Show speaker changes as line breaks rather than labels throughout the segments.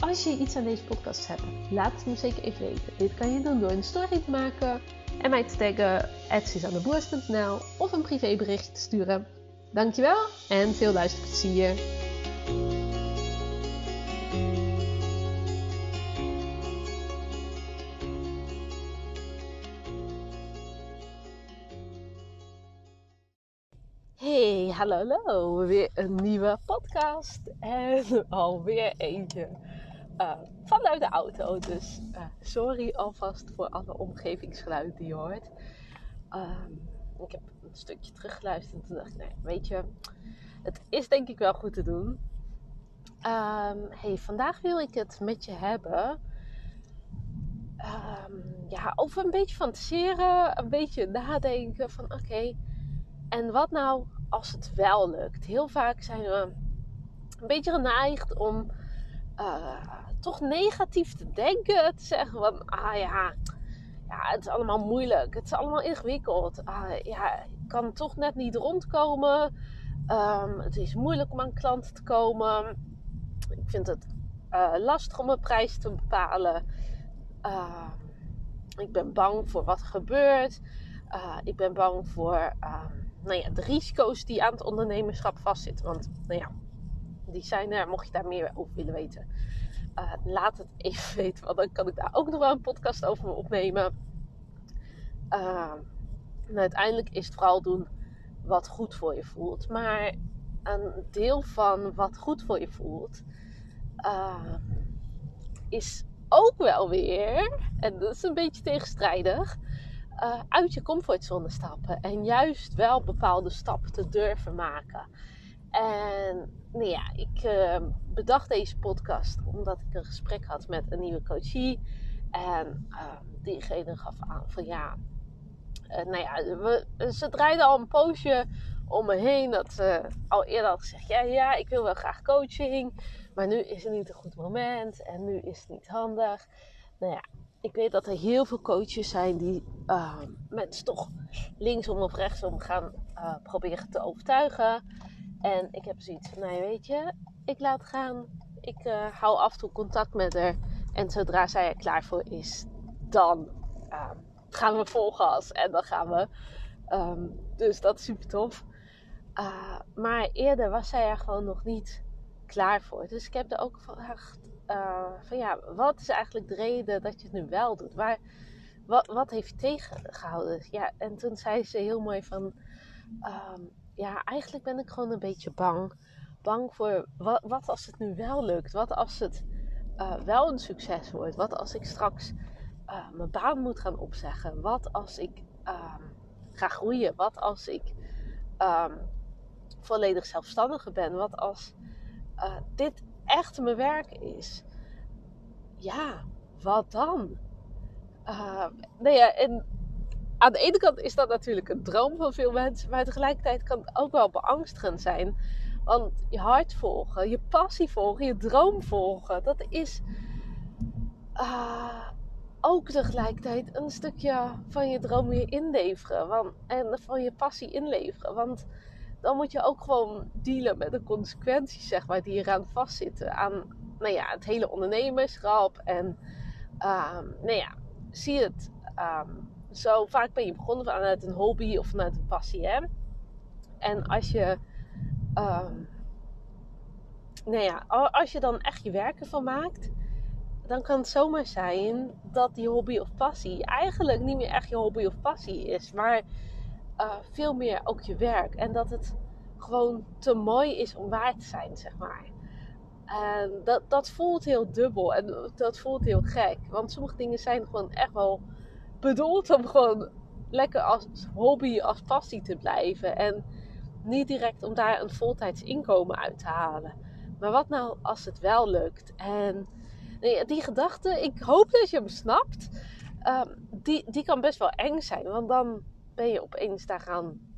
Als je iets aan deze podcast hebt, laat het me zeker even weten. Dit kan je doen door een story te maken en mij te taggen @suzanneboers.nl of een privébericht te sturen. Dankjewel en veel luisterplezier. Hey, hallo, hallo. Weer een nieuwe podcast. En alweer eentje uh, vanuit de auto. Dus uh, sorry alvast voor alle omgevingsgeluiden die je hoort. Um, ik heb een stukje teruggeluisterd en toen dacht ik, nee, weet je, het is denk ik wel goed te doen. Um, hey, vandaag wil ik het met je hebben um, ja, over een beetje fantaseren, een beetje nadenken van oké, en wat nou als het wel lukt? Heel vaak zijn we een beetje geneigd om uh, toch negatief te denken. Te zeggen van, ah ja, ja, het is allemaal moeilijk. Het is allemaal ingewikkeld. Ah, ja, ik kan toch net niet rondkomen. Um, het is moeilijk om aan klanten te komen. Ik vind het uh, lastig om een prijs te bepalen. Uh, ik ben bang voor wat er gebeurt. Uh, ik ben bang voor nou ja, de risico's die aan het ondernemerschap vastzitten. Want nou ja, die zijn er, mocht je daar meer over willen weten. Uh, laat het even weten, want dan kan ik daar ook nog wel een podcast over opnemen. Uh, uiteindelijk is het vooral doen wat goed voor je voelt. Maar een deel van wat goed voor je voelt, uh, is ook wel weer, en dat is een beetje tegenstrijdig, uh, uit je comfortzone stappen. En juist wel bepaalde stappen te durven maken. En nou ja, ik uh, bedacht deze podcast omdat ik een gesprek had met een nieuwe coachie. En uh, diegene gaf aan van ja, uh, nou ja, ze draaide al een poosje om me heen. Dat ze al eerder had gezegd, ja, ja, ik wil wel graag coaching. Maar nu is het niet een goed moment en nu is het niet handig. Nou ja, ik weet dat er heel veel coaches zijn die uh, mensen toch linksom of rechtsom gaan uh, proberen te overtuigen. En ik heb zoiets van, nou weet je, ik laat gaan. Ik uh, hou af en toe contact met haar. En zodra zij er klaar voor is, dan ehm, gaan we vol gas. En dan gaan we. Um, dus dat is super tof. maar eerder was zij er gewoon nog niet klaar voor. Dus ik heb er ook van uh, van ja, wat is eigenlijk de reden dat je het nu wel doet? Waar, wat, wat heeft je tegengehouden? Ja, en toen zei ze heel mooi van, um, ja, eigenlijk ben ik gewoon een beetje bang. Bang voor wat, als het nu wel lukt? Wat als het uh, wel een succes wordt? Wat als ik straks uh, mijn baan moet gaan opzeggen? Wat als ik um, ga groeien? Wat als ik um, volledig zelfstandige ben? Wat als uh, dit echt mijn werk is, ja, wat dan? Uh, nou ja, en aan de ene kant is dat natuurlijk een droom van veel mensen, maar tegelijkertijd kan het ook wel beangstigend zijn. Want je hart volgen, je passie volgen, je droom volgen, dat is uh, ook tegelijkertijd een stukje van je droom weer inleveren. Want, en van je passie inleveren. Want dan moet je ook gewoon dealen met de consequenties, zeg maar, die eraan vastzitten. Aan nou ja, het hele ondernemerschap. En um, nou ja, zie het. Um, zo vaak ben je begonnen vanuit een hobby of vanuit een passie. Hè? En als je. Um, nou ja, als je dan echt je werk ervan maakt, dan kan het zomaar zijn dat die hobby of passie eigenlijk niet meer echt je hobby of passie is, maar uh, veel meer ook je werk. En dat het gewoon te mooi is om waar te zijn, zeg maar. En dat, dat voelt heel dubbel en dat voelt heel gek. Want sommige dingen zijn gewoon echt wel bedoeld om gewoon lekker als hobby, als passie te blijven. En niet direct om daar een voltijds inkomen uit te halen. Maar wat nou als het wel lukt? En die gedachte, ik hoop dat je hem snapt. Ehm, die, die kan best wel eng zijn. Want dan ben je opeens daaraan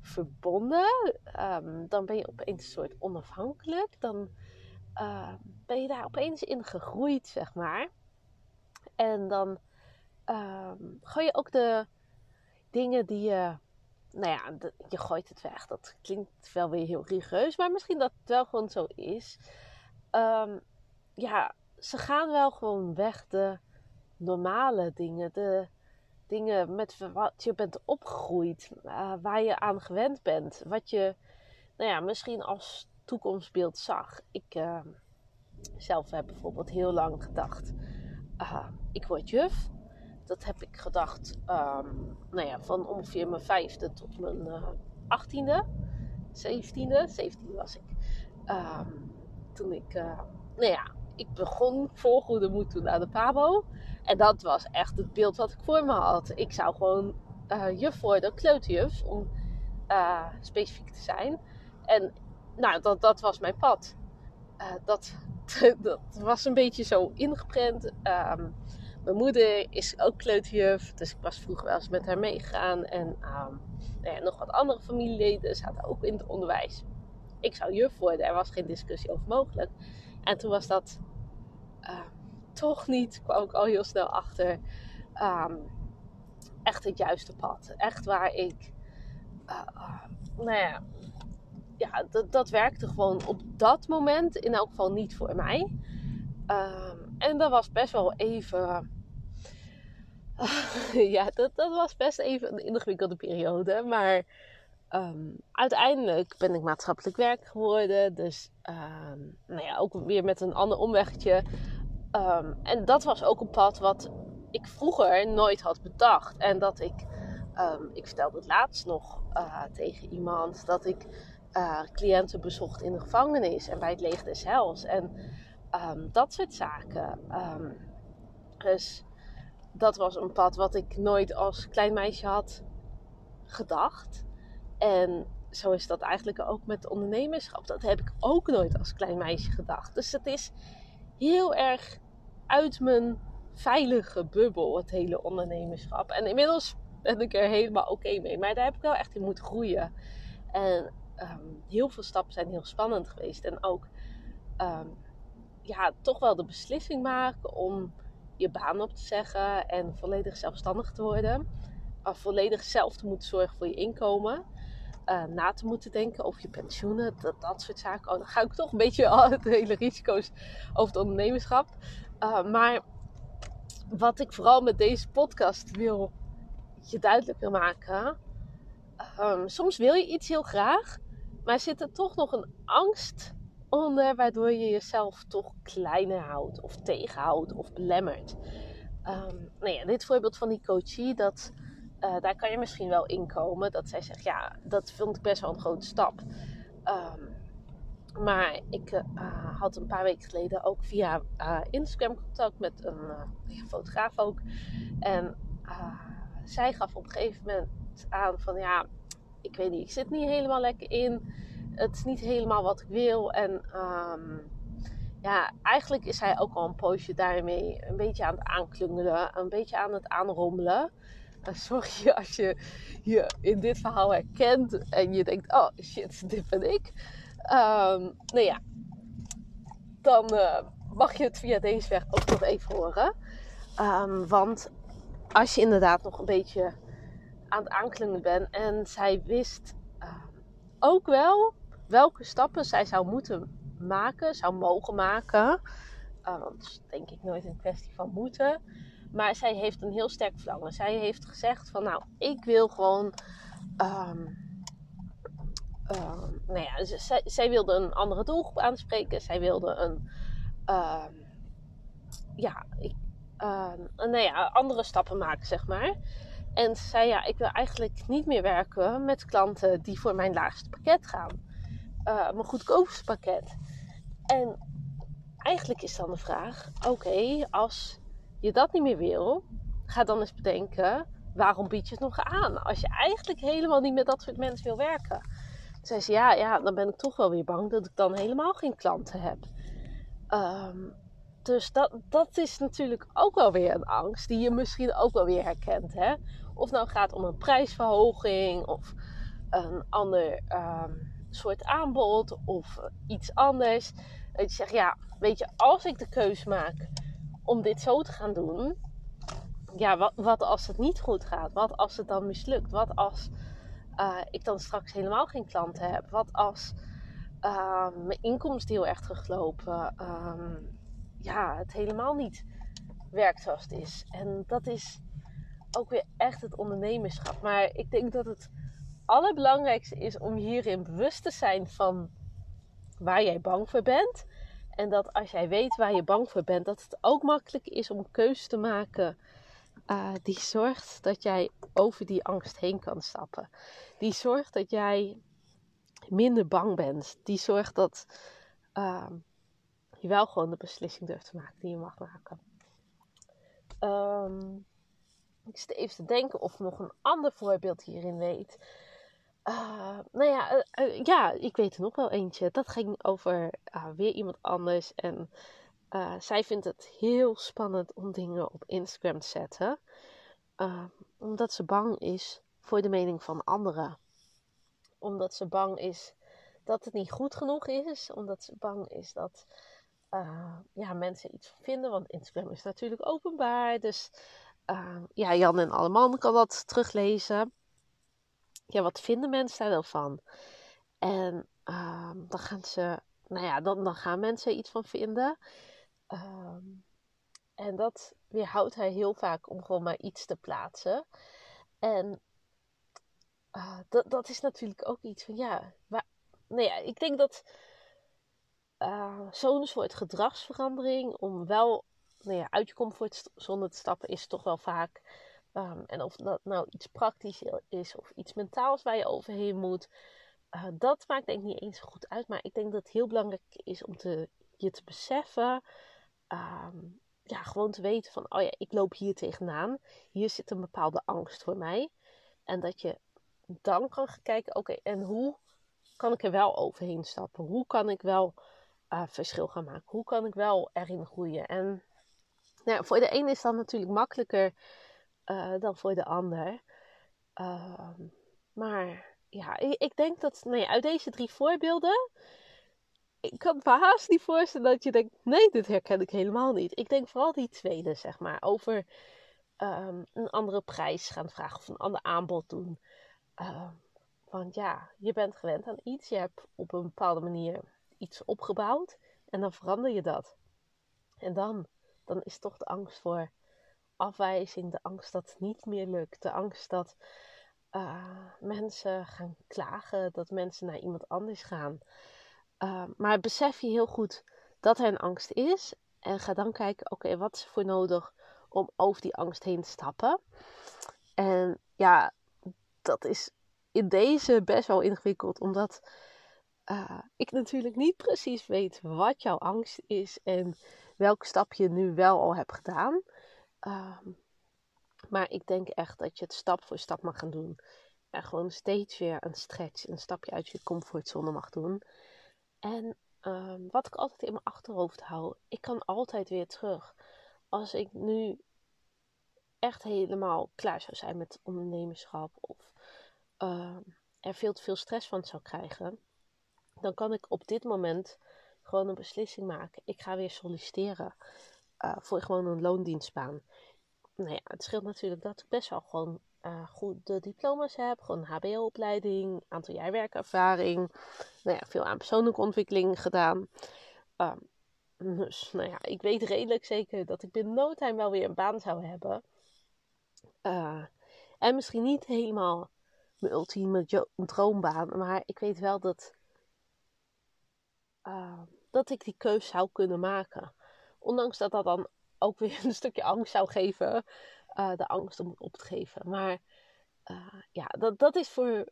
verbonden. Ehm, dan ben je opeens een soort onafhankelijk. Dan ehm, ben je daar opeens in gegroeid, zeg maar. En dan um, gooi je ook de dingen die je. Nou ja, je gooit het weg. Dat klinkt wel weer heel rigoureus, maar misschien dat het wel gewoon zo is. ja, ze gaan wel gewoon weg de normale dingen. De dingen met wat je bent opgegroeid, uh, waar je aan gewend bent. Wat je, nou ja, misschien als toekomstbeeld zag. Ik uh, zelf heb bijvoorbeeld heel lang gedacht, uh, ik word juf. Dat heb ik gedacht, um, nou ja, van ongeveer mijn vijfde tot mijn achttiende, zeventiende, zeventiende was ik. Um, toen ik, nou ja, ik begon volgoede moed toen aan de Pabo. En dat was echt het beeld wat ik voor me had. Ik zou gewoon uh, juf worden, kleuterjuf, om uh, specifiek te zijn. En nou, dat, dat was mijn pad. Uh, dat, dat was een beetje zo ingeprent. Um, mijn moeder is ook kleuterjuf, dus ik was vroeger wel eens met haar meegegaan. En um, nou ja, nog wat andere familieleden zaten ook in het onderwijs. Ik zou juf worden, er was geen discussie over mogelijk. En toen was dat uh, toch niet, kwam ik al heel snel achter, um, echt het juiste pad. Echt waar ik, uh, nou ja, ja dat, dat werkte gewoon op dat moment in elk geval niet voor mij. En dat was best wel even. ja, dat, was best even een ingewikkelde periode. Maar um, uiteindelijk ben ik maatschappelijk werk geworden. Dus um, nou ja, ook weer met een ander omwegje. Um, en dat was ook een pad wat ik vroeger nooit had bedacht. En dat ik, ik vertelde het laatst nog uh, tegen iemand, dat ik uh, cliënten bezocht in de gevangenis en bij het leger des Hels. En dat soort zaken. dus dat was een pad wat ik nooit als klein meisje had gedacht. En zo is dat eigenlijk ook met ondernemerschap. Dat heb ik ook nooit als klein meisje gedacht. Dus het is heel erg uit mijn veilige bubbel, het hele ondernemerschap. En inmiddels ben ik er helemaal oké mee. Maar daar heb ik wel echt in moeten groeien. En ehm, heel veel stappen zijn heel spannend geweest. En ook um, ja, toch wel de beslissing maken om je baan op te zeggen en volledig zelfstandig te worden. Of volledig zelf te moeten zorgen voor je inkomen uh, na te moeten denken over je pensioenen, dat, dat soort zaken. Oh, dan ga ik toch een beetje al de hele risico's over het ondernemerschap. Uh, maar wat ik vooral met deze podcast wil je duidelijk wil maken. Um, soms wil je iets heel graag, maar zit er toch nog een angst onder waardoor je jezelf toch kleiner houdt of tegenhoudt of belemmert. Um, nou ja, dit voorbeeld van die coachie, dat uh, daar kan je misschien wel inkomen. Dat zij zegt, ja, dat vond ik best wel een grote stap. Um, maar ik uh, had een paar weken geleden ook via uh, Instagram contact met een fotograaf ook. En zij gaf op een gegeven moment aan van ja, ik weet niet, ik zit niet helemaal lekker in. Het is niet helemaal wat ik wil. En um, ja, eigenlijk is hij ook al een poosje daarmee een beetje aan het aanklungelen, een beetje aan het aanrommelen. sorry als je je in dit verhaal herkent en je denkt: oh shit, dit ben ik. Um, nou ja, dan uh, mag je het via deze weg ook nog even horen. Um, want als je inderdaad nog een beetje aan het aanklingen bent en zij wist ook wel welke stappen zij zou moeten maken, zou mogen maken. Uh, want dat is denk ik nooit een kwestie van moeten. Maar zij heeft een heel sterk verlangen. Zij heeft gezegd van nou, ik wil gewoon... Um, nou ja, zij, wilde een andere doelgroep aanspreken. Zij wilde een... Uh, ja, ik, nou ja, andere stappen maken, zeg maar. En zei ja, ik wil eigenlijk niet meer werken met klanten die voor mijn laagste pakket gaan. Uh, mijn goedkoopste pakket. En eigenlijk is dan de vraag: oké, als je dat niet meer wil, ga dan eens bedenken waarom bied je het nog aan? Als je eigenlijk helemaal niet met dat soort mensen wil werken. zei ze, ja, ja, dan ben ik toch wel weer bang dat ik dan helemaal geen klanten heb. Ehm, dus dat, dat is natuurlijk ook wel weer een angst die je misschien ook wel weer herkent. Hè? Of nou gaat om een prijsverhoging of een ander ehm, soort aanbod of iets anders. Dat je zegt, ja, weet je, als ik de keus maak om dit zo te gaan doen, ja, wat, wat als het niet goed gaat? Wat als het dan mislukt? Wat als uh, ik dan straks helemaal geen klanten heb? Wat als uh, mijn inkomsten heel erg teruglopen? Uh, ja, het helemaal niet werkt zoals het is. En dat is ook weer echt het ondernemerschap. Maar ik denk dat het allerbelangrijkste is om hierin bewust te zijn van waar jij bang voor bent. En dat als jij weet waar je bang voor bent, dat het ook makkelijk is om een keuze te maken uh, die zorgt dat jij over die angst heen kan stappen. Die zorgt dat jij minder bang bent. Die zorgt dat uh, je wel gewoon de beslissing durft te maken die je mag maken. Um, ik zit even te denken of nog een ander voorbeeld hierin weet. Uh, nou ja, uh, ja, ik weet er nog wel eentje. Dat ging over weer iemand anders. En zij vindt het heel spannend om dingen op Instagram te zetten. omdat ze bang is voor de mening van anderen. Omdat ze bang is dat het niet goed genoeg is. Omdat ze bang is dat ja, mensen iets vinden. Want Instagram is natuurlijk openbaar. Dus ja, Jan en Alleman kan dat teruglezen. Ja, wat vinden mensen daar wel van? En uh, dan gaan ze, nou ja, dan, dan gaan mensen iets van vinden. Uh, en dat weerhoudt hij heel vaak om gewoon maar iets te plaatsen. En uh, dat, dat is natuurlijk ook iets van, ja, waar, nou ja, ik denk dat uh, zo'n soort gedragsverandering, om wel nou ja, uit je comfortzone te stappen is toch wel vaak. Um, en of dat nou iets praktisch is of iets mentaals waar je overheen moet. Uh, dat maakt denk ik niet eens goed uit. Maar ik denk dat het heel belangrijk is om te, je te beseffen. Um, ja, gewoon te weten van, oh ja, ik loop hier tegenaan. Hier zit een bepaalde angst voor mij. En dat je dan kan gaan kijken, oké, en hoe kan ik er wel overheen stappen? Hoe kan ik wel uh, verschil gaan maken? Hoe kan ik wel erin groeien? En nou, voor de een is dat natuurlijk makkelijker uh, dan voor de ander. Uh, maar ja, ik, ik, denk dat nou uit deze drie voorbeelden. Ik kan me haast niet voorstellen dat je denkt: nee, dit herken ik helemaal niet. Ik denk vooral die tweede, zeg maar. Over um, een andere prijs gaan vragen of een ander aanbod doen. Uh, want ja, je bent gewend aan iets. Je hebt op een bepaalde manier iets opgebouwd. En dan verander je dat. En dan dan is toch de angst voor afwijzing, de angst dat het niet meer lukt, de angst dat uh, mensen gaan klagen, dat mensen naar iemand anders gaan. Uh, maar besef je heel goed dat er een angst is en ga dan kijken, oké, wat is er voor nodig om over die angst heen te stappen? En ja, dat is in deze best wel ingewikkeld, omdat uh, ik natuurlijk niet precies weet wat jouw angst is en welk stap je nu wel al hebt gedaan. Ehm, maar ik denk echt dat je het stap voor stap mag gaan doen. En gewoon steeds weer een stretch, een stapje uit je comfortzone mag doen. En ehm, wat ik altijd in mijn achterhoofd hou, ik kan altijd weer terug. Als ik nu echt helemaal klaar zou zijn met ondernemerschap of uh, er veel te veel stress van zou krijgen, dan kan ik op dit moment gewoon een beslissing maken. Ik ga weer solliciteren uh, voor gewoon een loondienstbaan. Nou ja, het scheelt natuurlijk dat ik best wel gewoon uh, goede diploma's heb. Gewoon een HBO-opleiding, aantal jaar werkervaring. Nou ja, veel aan persoonlijke ontwikkeling gedaan. Um, dus nou ja, ik weet redelijk zeker dat ik binnen no time wel weer een baan zou hebben. Uh, en misschien niet helemaal mijn ultieme droombaan. Maar ik weet wel dat uh, dat ik die keus zou kunnen maken. Ondanks dat dat dan ook weer een stukje angst zou geven. Uh, de angst om op te geven. Maar uh, ja, dat, dat is voor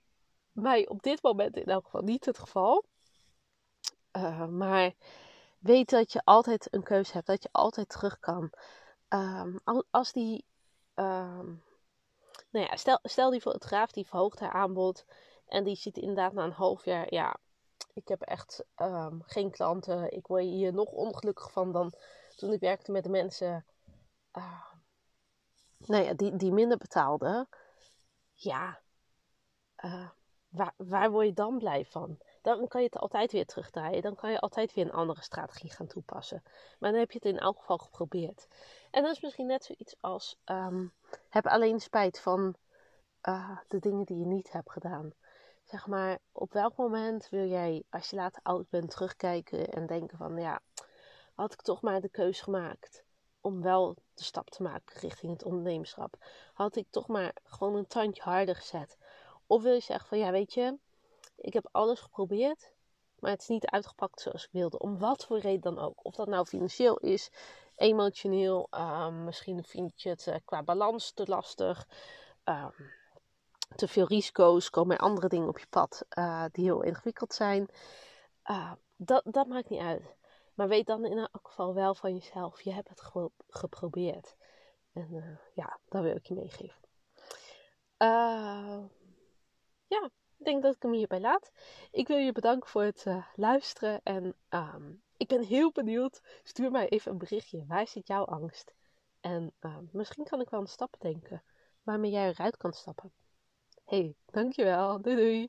mij op dit moment in elk geval niet het geval. Uh, maar weet dat je altijd een keuze hebt. Dat je altijd terug kan. Um, als die... Um, nou ja, stel, stel die fotograaf die verhoogt haar aanbod. En die ziet inderdaad na een half jaar, ja, ik heb echt ehm, geen klanten. Ik word hier nog ongelukkig van dan toen ik werkte met de mensen uh, nou ja, die, die minder betaalden. Ja, uh, waar, waar word je dan blij van? Dan kan je het altijd weer terugdraaien. Dan kan je altijd weer een andere strategie gaan toepassen. Maar dan heb je het in elk geval geprobeerd. En dat is misschien net zoiets als: um, heb alleen spijt van uh, de dingen die je niet hebt gedaan. Zeg maar, op welk moment wil jij, als je later oud bent, terugkijken en denken van ja, had ik toch maar de keus gemaakt om wel de stap te maken richting het ondernemerschap. Had ik toch maar gewoon een tandje harder gezet. Of wil je zeggen van ja, weet je, ik heb alles geprobeerd, maar het is niet uitgepakt zoals ik wilde. Om wat voor reden dan ook. Of dat nou financieel is, emotioneel, uh, misschien vind je het uh, qua balans te lastig. Uh, te veel risico's, komen er andere dingen op je pad uh, die heel ingewikkeld zijn. Uh, dat, dat maakt niet uit. Maar weet dan in elk geval wel van jezelf, je hebt het gewoon geprobeerd. En uh, ja, dat wil ik je meegeven. ja, ik denk dat ik hem hierbij laat. Ik wil je bedanken voor het luisteren. En um, ik ben heel benieuwd. Stuur mij even een berichtje. Waar zit jouw angst? En misschien kan ik wel een stap denken waarmee jij eruit kan stappen hey, dankjewel. Doei doei.